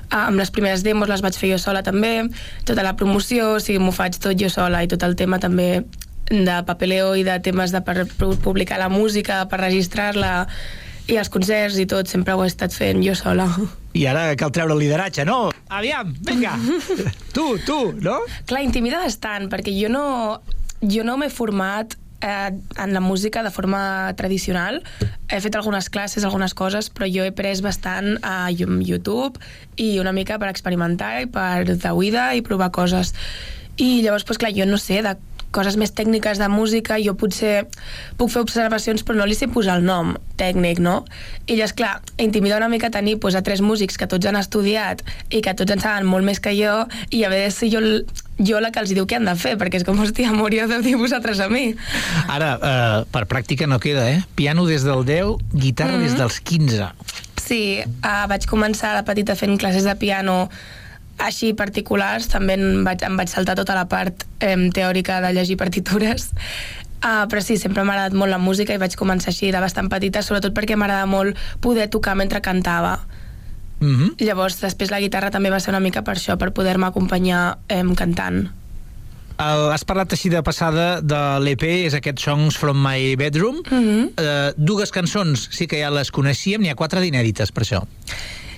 eh, amb les primeres demos les vaig fer jo sola també, tota la promoció, o sigui, m'ho faig tot jo sola, i tot el tema també de papeleo i de temes de per publicar la música, per registrar-la, i els concerts i tot, sempre ho he estat fent jo sola. I ara cal treure el lideratge, no? Aviam, vinga! tu, tu, no? Clar, intimida bastant, perquè jo no, jo no m'he format eh, en la música de forma tradicional. he fet algunes classes, algunes coses, però jo he pres bastant a YouTube i una mica per experimentar i per d'oïda i provar coses. I llavors, doncs, clar, jo no sé, de coses més tècniques de música, jo potser puc fer observacions però no li sé posar el nom tècnic, no? I llavors, clar, intimida una mica tenir pues, a tres músics que tots han estudiat i que tots en saben molt més que jo i a veure si jo, jo la que els diu què han de fer, perquè és com, hòstia, morir de dir vosaltres a mi. Ara, eh, per pràctica no queda, eh? Piano des del 10, guitarra mm -hmm. des dels 15. Sí, uh, vaig començar de petita fent classes de piano així particulars, també em vaig, em vaig saltar tota la part eh, teòrica de llegir partitures, Uh, però sí, sempre m'ha agradat molt la música i vaig començar així de bastant petita, sobretot perquè m'agrada molt poder tocar mentre cantava. Mm -hmm. Llavors, després la guitarra també va ser una mica per això, per poder-me acompanyar eh, cantant. Uh, has parlat així de passada de l'EP, és aquest Songs from my bedroom. Mm -hmm. uh, dues cançons sí que ja les coneixíem, n'hi ha quatre d'inèdites per això.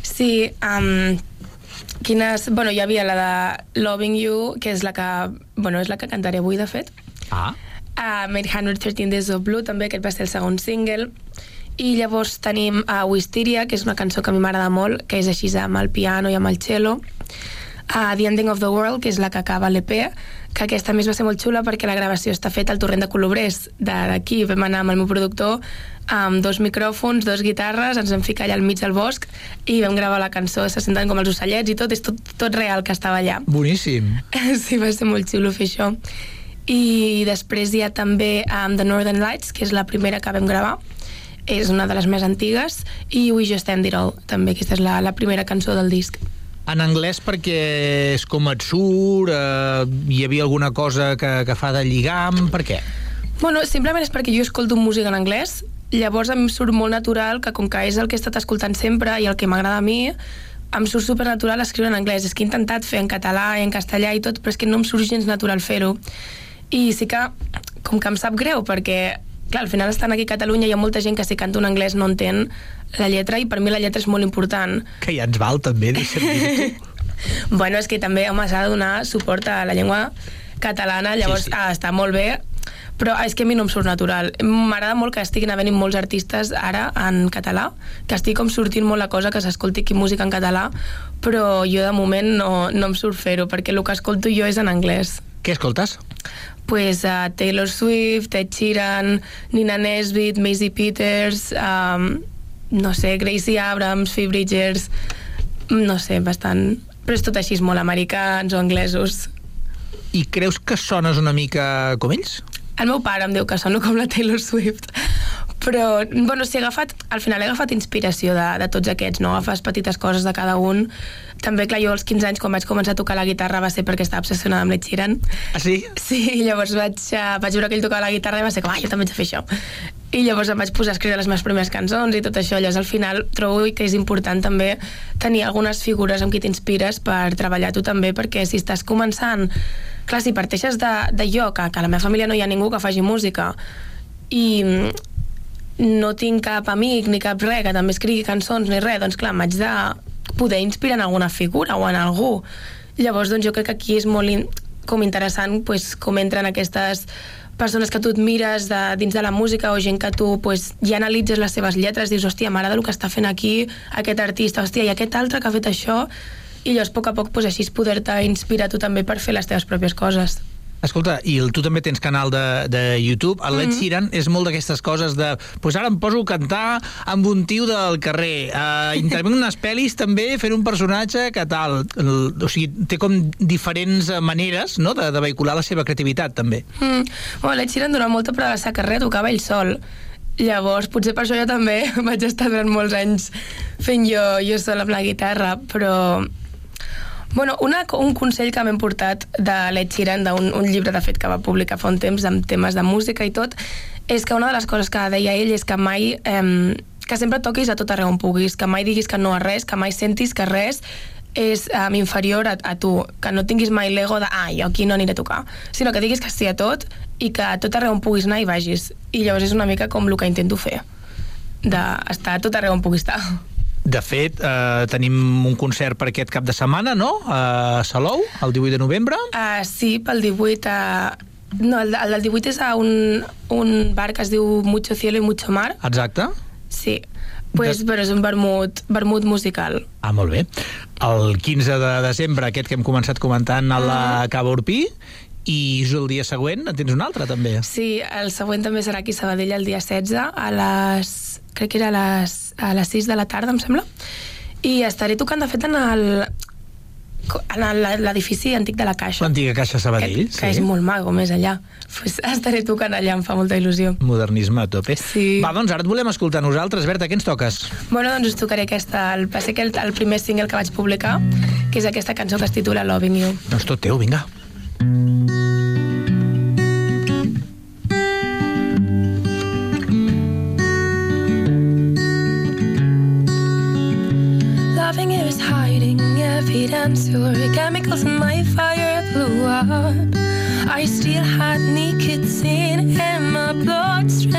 Sí, um, quines... Bueno, hi havia la de Loving You, que és la que, bueno, és la que cantaré avui, de fet. Ah. Uh, Made 113 Days of Blue, també, aquest va ser el segon single. I llavors tenim a uh, Wisteria, que és una cançó que a mi m'agrada molt, que és així amb el piano i amb el cello. Uh, The Ending of the World, que és la que acaba l'EP, que aquesta més va ser molt xula perquè la gravació està feta al torrent de Colobrers d'aquí, vam anar amb el meu productor amb dos micròfons, dos guitarres ens vam ficar allà al mig del bosc i vam gravar la cançó, se senten com els ocellets i tot, és tot, tot real que estava allà. Boníssim. Sí, va ser molt xulo fer això. I després hi ha també um, The Northern Lights, que és la primera que vam gravar. És una de les més antigues. I We Just End It All, també aquesta és la, la primera cançó del disc en anglès perquè és com et surt, eh, hi havia alguna cosa que, que fa de lligam, per què? Bueno, simplement és perquè jo escolto música en anglès, llavors em surt molt natural que com que és el que he estat escoltant sempre i el que m'agrada a mi, em surt supernatural escriure en anglès. És que he intentat fer en català i en castellà i tot, però és que no em surt gens natural fer-ho. I sí que, com que em sap greu, perquè clar, al final estan aquí a Catalunya hi ha molta gent que si canta un anglès no entén la lletra i per mi la lletra és molt important. Que ja ens val també, deixa'm dir bueno, és que també, home, s'ha de donar suport a la llengua catalana, llavors sí, sí. Ah, està molt bé, però és que a mi no em surt natural. M'agrada molt que estiguin havent molts artistes ara en català, que estigui com sortint molt la cosa que s'escolti aquí música en català, però jo de moment no, no em surt fer-ho, perquè el que escolto jo és en anglès. Què escoltes? pues, uh, Taylor Swift, Ed Sheeran, Nina Nesbitt, Maisie Peters, um, no sé, Gracie Abrams, Phoebe Bridgers, no sé, bastant... Però és tot així, molt americans o anglesos. I creus que sones una mica com ells? El meu pare em diu que sono com la Taylor Swift però, bueno, si he agafat, al final he agafat inspiració de, de tots aquests, no? Agafes petites coses de cada un. També, clar, jo als 15 anys, quan vaig començar a tocar la guitarra, va ser perquè estava obsessionada amb l'Ed Sheeran. Ah, sí? Sí, llavors vaig, uh, vaig veure que ell tocava la guitarra i va ser com, ah, jo també haig de fer això. I llavors em vaig posar a escriure les meves primeres cançons i tot això. Llavors, al final, trobo que és important també tenir algunes figures amb qui t'inspires per treballar tu també, perquè si estàs començant... Clar, si parteixes de, de jo, que, que a la meva família no hi ha ningú que faci música, i no tinc cap amic ni cap res que també escrigui cançons ni res, doncs clar, m'haig de poder inspirar en alguna figura o en algú. Llavors, doncs jo crec que aquí és molt in com interessant pues, com entren aquestes persones que tu admires de, dins de la música o gent que tu pues, ja analitzes les seves lletres, dius, hòstia, m'agrada el que està fent aquí aquest artista, hòstia, i aquest altre que ha fet això, i llavors a poc a poc pues, així poder-te inspirar tu també per fer les teves pròpies coses. Escolta, i el, tu també tens canal de, de YouTube. El Led mm -hmm. Sheeran és molt d'aquestes coses de... Pues ara em poso a cantar amb un tio del carrer. Uh, intervinc unes pel·lis també fent un personatge que tal... El, o sigui, té com diferents maneres no? de, de vehicular la seva creativitat, també. Mm. Bueno, Led Sheeran durant molta prova de la carrera tocava ell sol. Llavors, potser per això jo també vaig estar durant molts anys fent jo, jo sol amb la guitarra, però Bueno, una, un consell que m'hem portat de l'Ed Sheeran, d'un un llibre, de fet, que va publicar fa un temps amb temes de música i tot, és que una de les coses que deia ell és que mai... Eh, que sempre toquis a tot arreu on puguis, que mai diguis que no a res, que mai sentis que res és um, inferior a, a tu, que no tinguis mai l'ego de ah, jo aquí no aniré a tocar, sinó que diguis que sí a tot i que a tot arreu on puguis anar hi vagis. I llavors és una mica com el que intento fer, d'estar a tot arreu on pugui estar. De fet, eh, tenim un concert per aquest cap de setmana, no? A Salou, el 18 de novembre. Uh, sí, pel 18 a... No, el, el del 18 és a un, un bar que es diu Mucho Cielo y Mucho Mar. Exacte. Sí. Pues, però és un vermut, vermut musical. Ah, molt bé. El 15 de desembre, aquest que hem començat comentant a la Cava Urpí, i el dia següent en tens un altre, també. Sí, el següent també serà aquí a Sabadell el dia 16, a les... crec que era a les, a les 6 de la tarda, em sembla. I estaré tocant, de fet, en el en l'edifici antic de la Caixa. L'antiga Caixa Sabadell, que, que és molt maco, més allà. Pues estaré tocant allà, em fa molta il·lusió. Modernisme a tope. Sí. Va, doncs ara et volem escoltar nosaltres. Berta, què ens toques? Bueno, doncs us tocaré aquesta, el, va ser el, el primer single que vaig publicar, que és aquesta cançó que es titula Loving You. Doncs tot teu, vinga. Loving evidence Your chemicals in my fire blew up. I still had nicotine in my bloodstream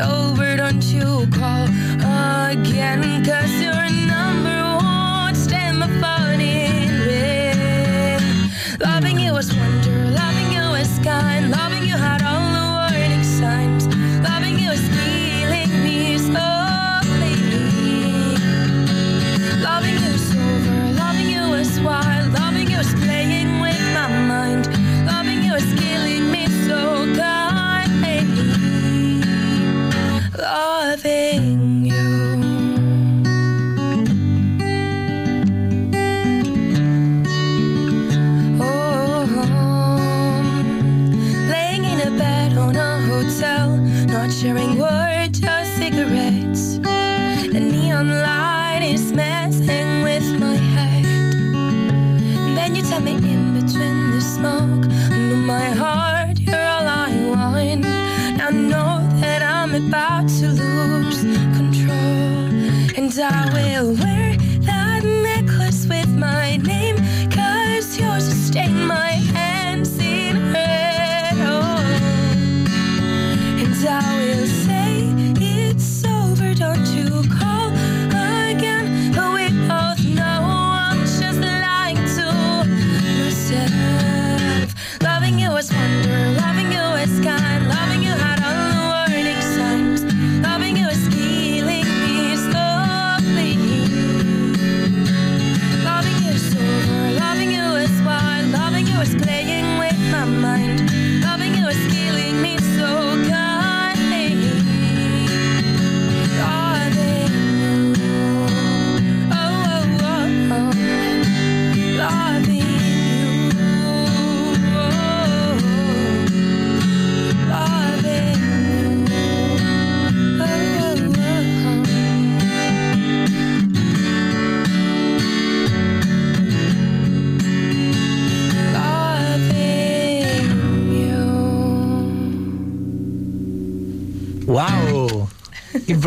sober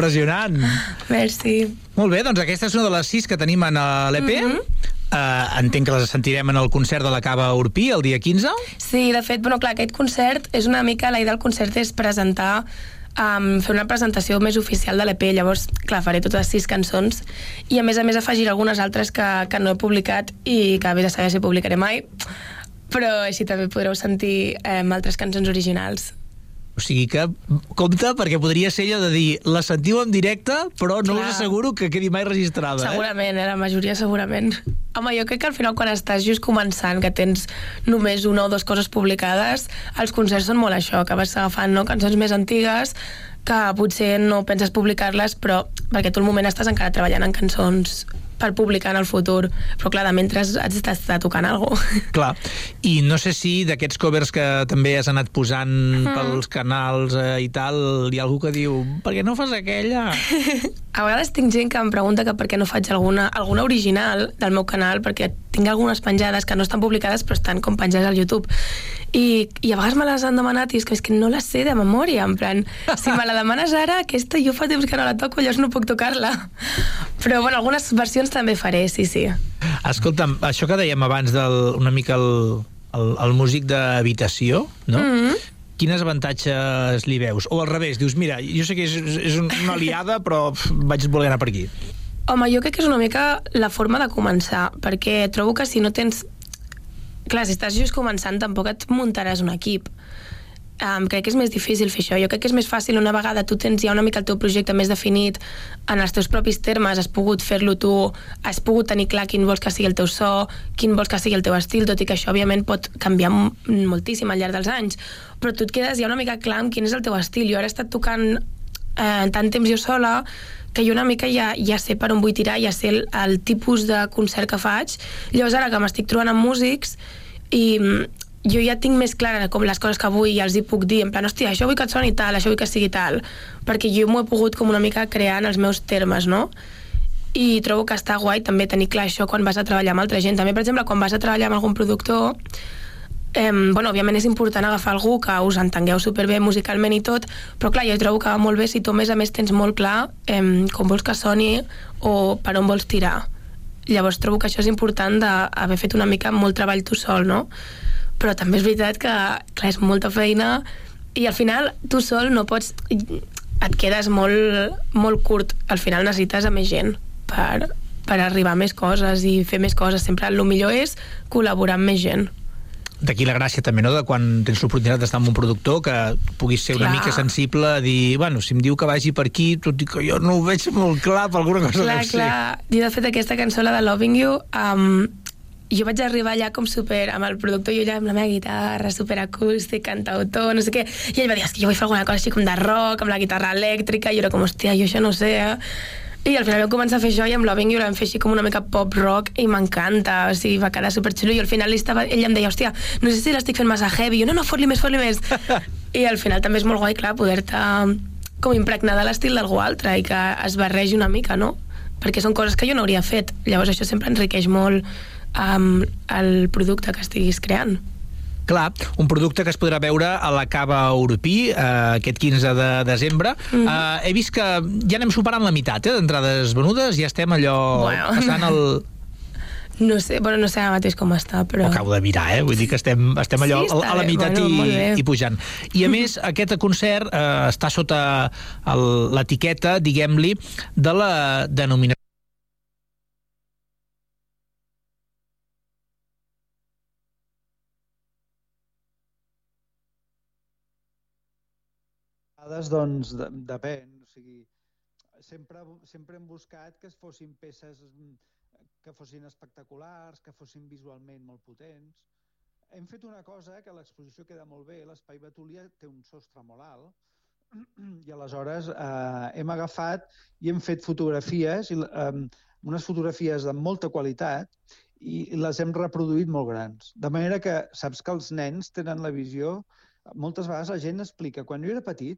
Impressionant! Merci. Molt bé, doncs aquesta és una de les sis que tenim en eh, l'EP. Mm. -hmm. uh, entenc que les sentirem en el concert de la Cava Urpí el dia 15. Sí, de fet, bueno, clar, aquest concert és una mica... La idea del concert és presentar um, fer una presentació més oficial de l'EP, llavors, clar, faré totes les sis cançons i a més a més afegiré algunes altres que, que no he publicat i que vés a saber si publicaré mai, però així també podreu sentir um, altres cançons originals. O sigui que, compte, perquè podria ser allò de dir la sentiu en directe, però no Clar. us asseguro que quedi mai registrada. Segurament, eh? la majoria segurament. Home, jo crec que al final quan estàs just començant, que tens només una o dues coses publicades, els concerts són molt això, que vas agafant no? cançons més antigues que potser no penses publicar-les, però perquè tu al moment estàs encara treballant en cançons per publicar en el futur, però clar, de mentre has d'estar tocant alguna cosa. Clar, i no sé si d'aquests covers que també has anat posant Mhm. pels canals eh, i tal, hi ha algú que diu per què no fas aquella? A vegades tinc gent que em pregunta que per què no faig alguna, alguna original del meu canal, perquè tinc algunes penjades que no estan publicades però estan com penjades al YouTube. I, i a vegades me les han demanat i és que, és que no les sé de memòria, en plan, si me la demanes ara, aquesta jo fa temps que no la toco, llavors no puc tocar-la. Però, bueno, algunes versions també faré, sí, sí. Escolta'm, això que dèiem abans del, una mica el, el, el músic d'habitació, no? Mm -hmm. Quines avantatges li veus? O al revés, dius, mira, jo sé que és, és una aliada, però vaig voler anar per aquí. Home, jo crec que és una mica la forma de començar, perquè trobo que si no tens... Clar, si estàs just començant, tampoc et muntaràs un equip. Um, crec que és més difícil fer això. Jo crec que és més fàcil una vegada tu tens ja una mica el teu projecte més definit en els teus propis termes, has pogut fer-lo tu, has pogut tenir clar quin vols que sigui el teu so, quin vols que sigui el teu estil, tot i que això òbviament pot canviar moltíssim al llarg dels anys, però tu et quedes ja una mica clar amb quin és el teu estil. Jo ara he estat tocant eh, tant temps jo sola que jo una mica ja, ja sé per on vull tirar, ja sé el, el tipus de concert que faig. Llavors ara que m'estic trobant amb músics i jo ja tinc més clara com les coses que vull i els hi puc dir, en plan, hòstia, això vull que et soni tal, això vull que sigui tal, perquè jo m'ho he pogut com una mica crear en els meus termes, no? I trobo que està guai també tenir clar això quan vas a treballar amb altra gent. També, per exemple, quan vas a treballar amb algun productor, eh, bueno, òbviament és important agafar algú que us entengueu superbé musicalment i tot, però clar, jo trobo que va molt bé si tu a més a més tens molt clar eh, com vols que soni o per on vols tirar. Llavors trobo que això és important d'haver fet una mica molt treball tu sol, no? Però també és veritat que, clar, és molta feina i al final tu sol no pots... et quedes molt, molt curt. Al final necessites a més gent per, per arribar a més coses i fer més coses. Sempre el millor és col·laborar amb més gent d'aquí la gràcia també, no?, de quan tens l'oportunitat d'estar amb un productor que puguis ser clar. una mica sensible a dir, bueno, si em diu que vagi per aquí, tot i que jo no ho veig molt clar per alguna cosa clar, deu clar. Jo, de fet, aquesta cançó, la de Loving You, um, jo vaig arribar allà com super, amb el productor, jo allà amb la meva guitarra, super acústic, cantautor, no sé què, i ell va dir, és que jo vull fer alguna cosa així com de rock, amb la guitarra elèctrica, i jo era com, hòstia, jo això no sé, eh? I al final vam començar a fer això i amb Loving You vam fer així com una mica pop rock i m'encanta, o sigui, va quedar superxulo i al final estava, ell em deia, hòstia, no sé si l'estic fent massa heavy, jo no, no, fot-li més, fot-li més. I al final també és molt guai, clar, poder-te com impregnar de l'estil d'algú altre i que es barregi una mica, no? Perquè són coses que jo no hauria fet. Llavors això sempre enriqueix molt um, el producte que estiguis creant. Clar, un producte que es podrà veure a la Cava Europí eh, aquest 15 de desembre. Mm -hmm. eh, he vist que ja anem superant la meitat eh, d'entrades venudes, ja estem allò Bueno. passant el... No sé, bueno, no sé ara mateix com està, però... Acabo de mirar, eh? Vull dir que estem, estem allò Sí, a la bé, meitat bueno, i, i pujant. I a més, aquest concert eh, està sota l'etiqueta, diguem-li, de la denominació vegades, doncs, de, depèn. O sigui, sempre, sempre hem buscat que es fossin peces que fossin espectaculars, que fossin visualment molt potents. Hem fet una cosa que l'exposició queda molt bé, l'Espai Betúlia té un sostre molt alt, i aleshores eh, hem agafat i hem fet fotografies, i, eh, unes fotografies de molta qualitat, i les hem reproduït molt grans. De manera que saps que els nens tenen la visió... Moltes vegades la gent explica, quan jo era petit,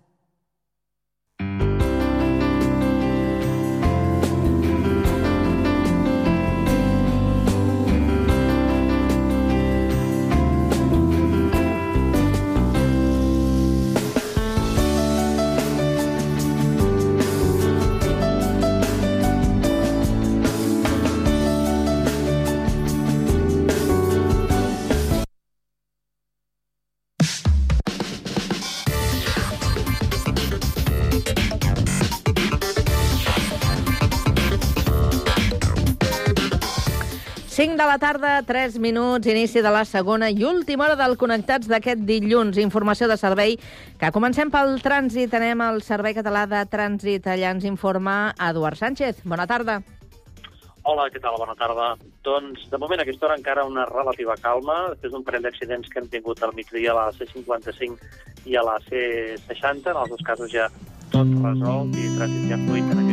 Cinc de la tarda, 3 minuts, inici de la segona i última hora del Connectats d'aquest dilluns. Informació de servei que comencem pel trànsit. Anem al Servei Català de Trànsit. Allà ens informa Eduard Sánchez. Bona tarda. Hola, què tal? Bona tarda. Doncs, de moment, a aquesta hora encara una relativa calma, després d'un parell d'accidents que hem tingut al migdia a la C55 i a la C60. En els dos casos ja tot resolt i trànsit ja fluid en aquestes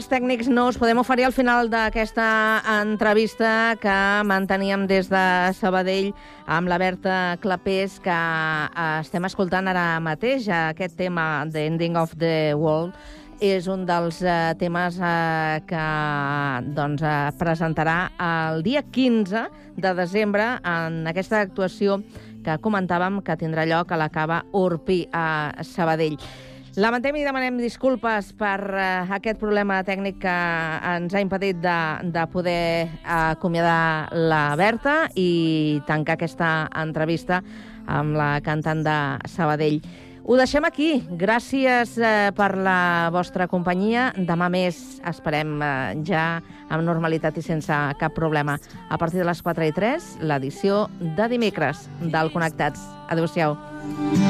problemes tècnics no us podem oferir al final d'aquesta entrevista que manteníem des de Sabadell amb la Berta Clapés, que eh, estem escoltant ara mateix. Aquest tema, The Ending of the World, és un dels eh, temes eh, que doncs, eh, presentarà el dia 15 de desembre en aquesta actuació que comentàvem que tindrà lloc a la Cava Urpi a Sabadell. Lamentem i demanem disculpes per uh, aquest problema tècnic que ens ha impedit de, de poder uh, acomiadar la Berta i tancar aquesta entrevista amb la cantant de Sabadell. Ho deixem aquí. Gràcies eh, per la vostra companyia. Demà més esperem eh, ja amb normalitat i sense cap problema. A partir de les 4 i 3, l'edició de dimecres del Connectats. Adéu-siau. If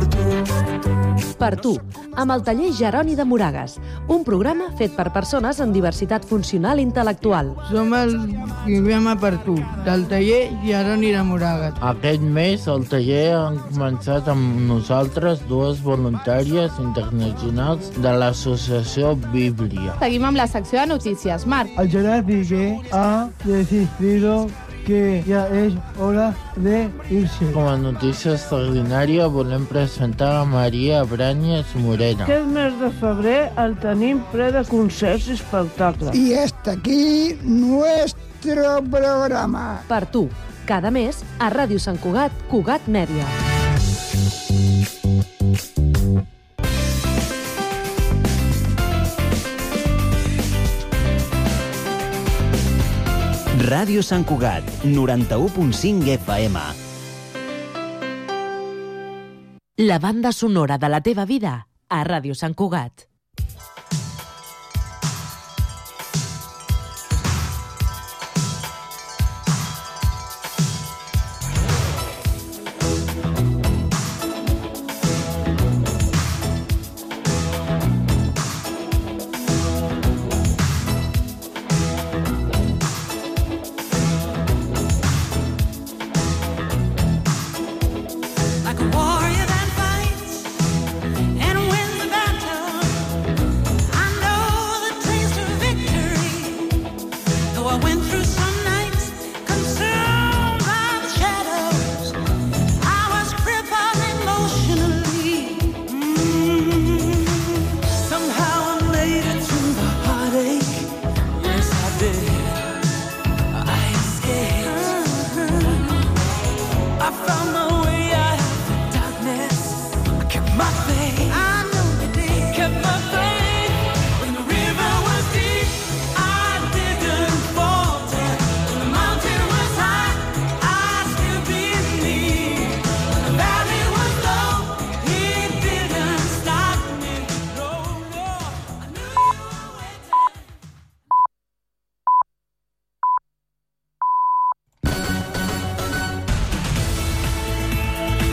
Per tu. Per tu, amb el taller Jeroni de Moragas, un programa fet per persones amb diversitat funcional i intel·lectual. Som el programa per tu, del taller Jeroni de Moragas. Aquest mes al taller han començat amb nosaltres dues voluntàries internacionals de l'associació Bíblia. Seguim amb la secció de notícies. Marc. El Gerard Piqué ha decidido que ya es hora de irse. Com a notícia extraordinària volem presentar a Maria Branyes Morena. Aquest mes de febrer el tenim ple de concerts i espectacles. Y hasta aquí nuestro programa. Per tu, cada mes a Ràdio Sant Cugat, Cugat Mèdia. Ràdio Sant Cugat, 91.5 FM. La banda sonora de la teva vida a Ràdio Sant Cugat.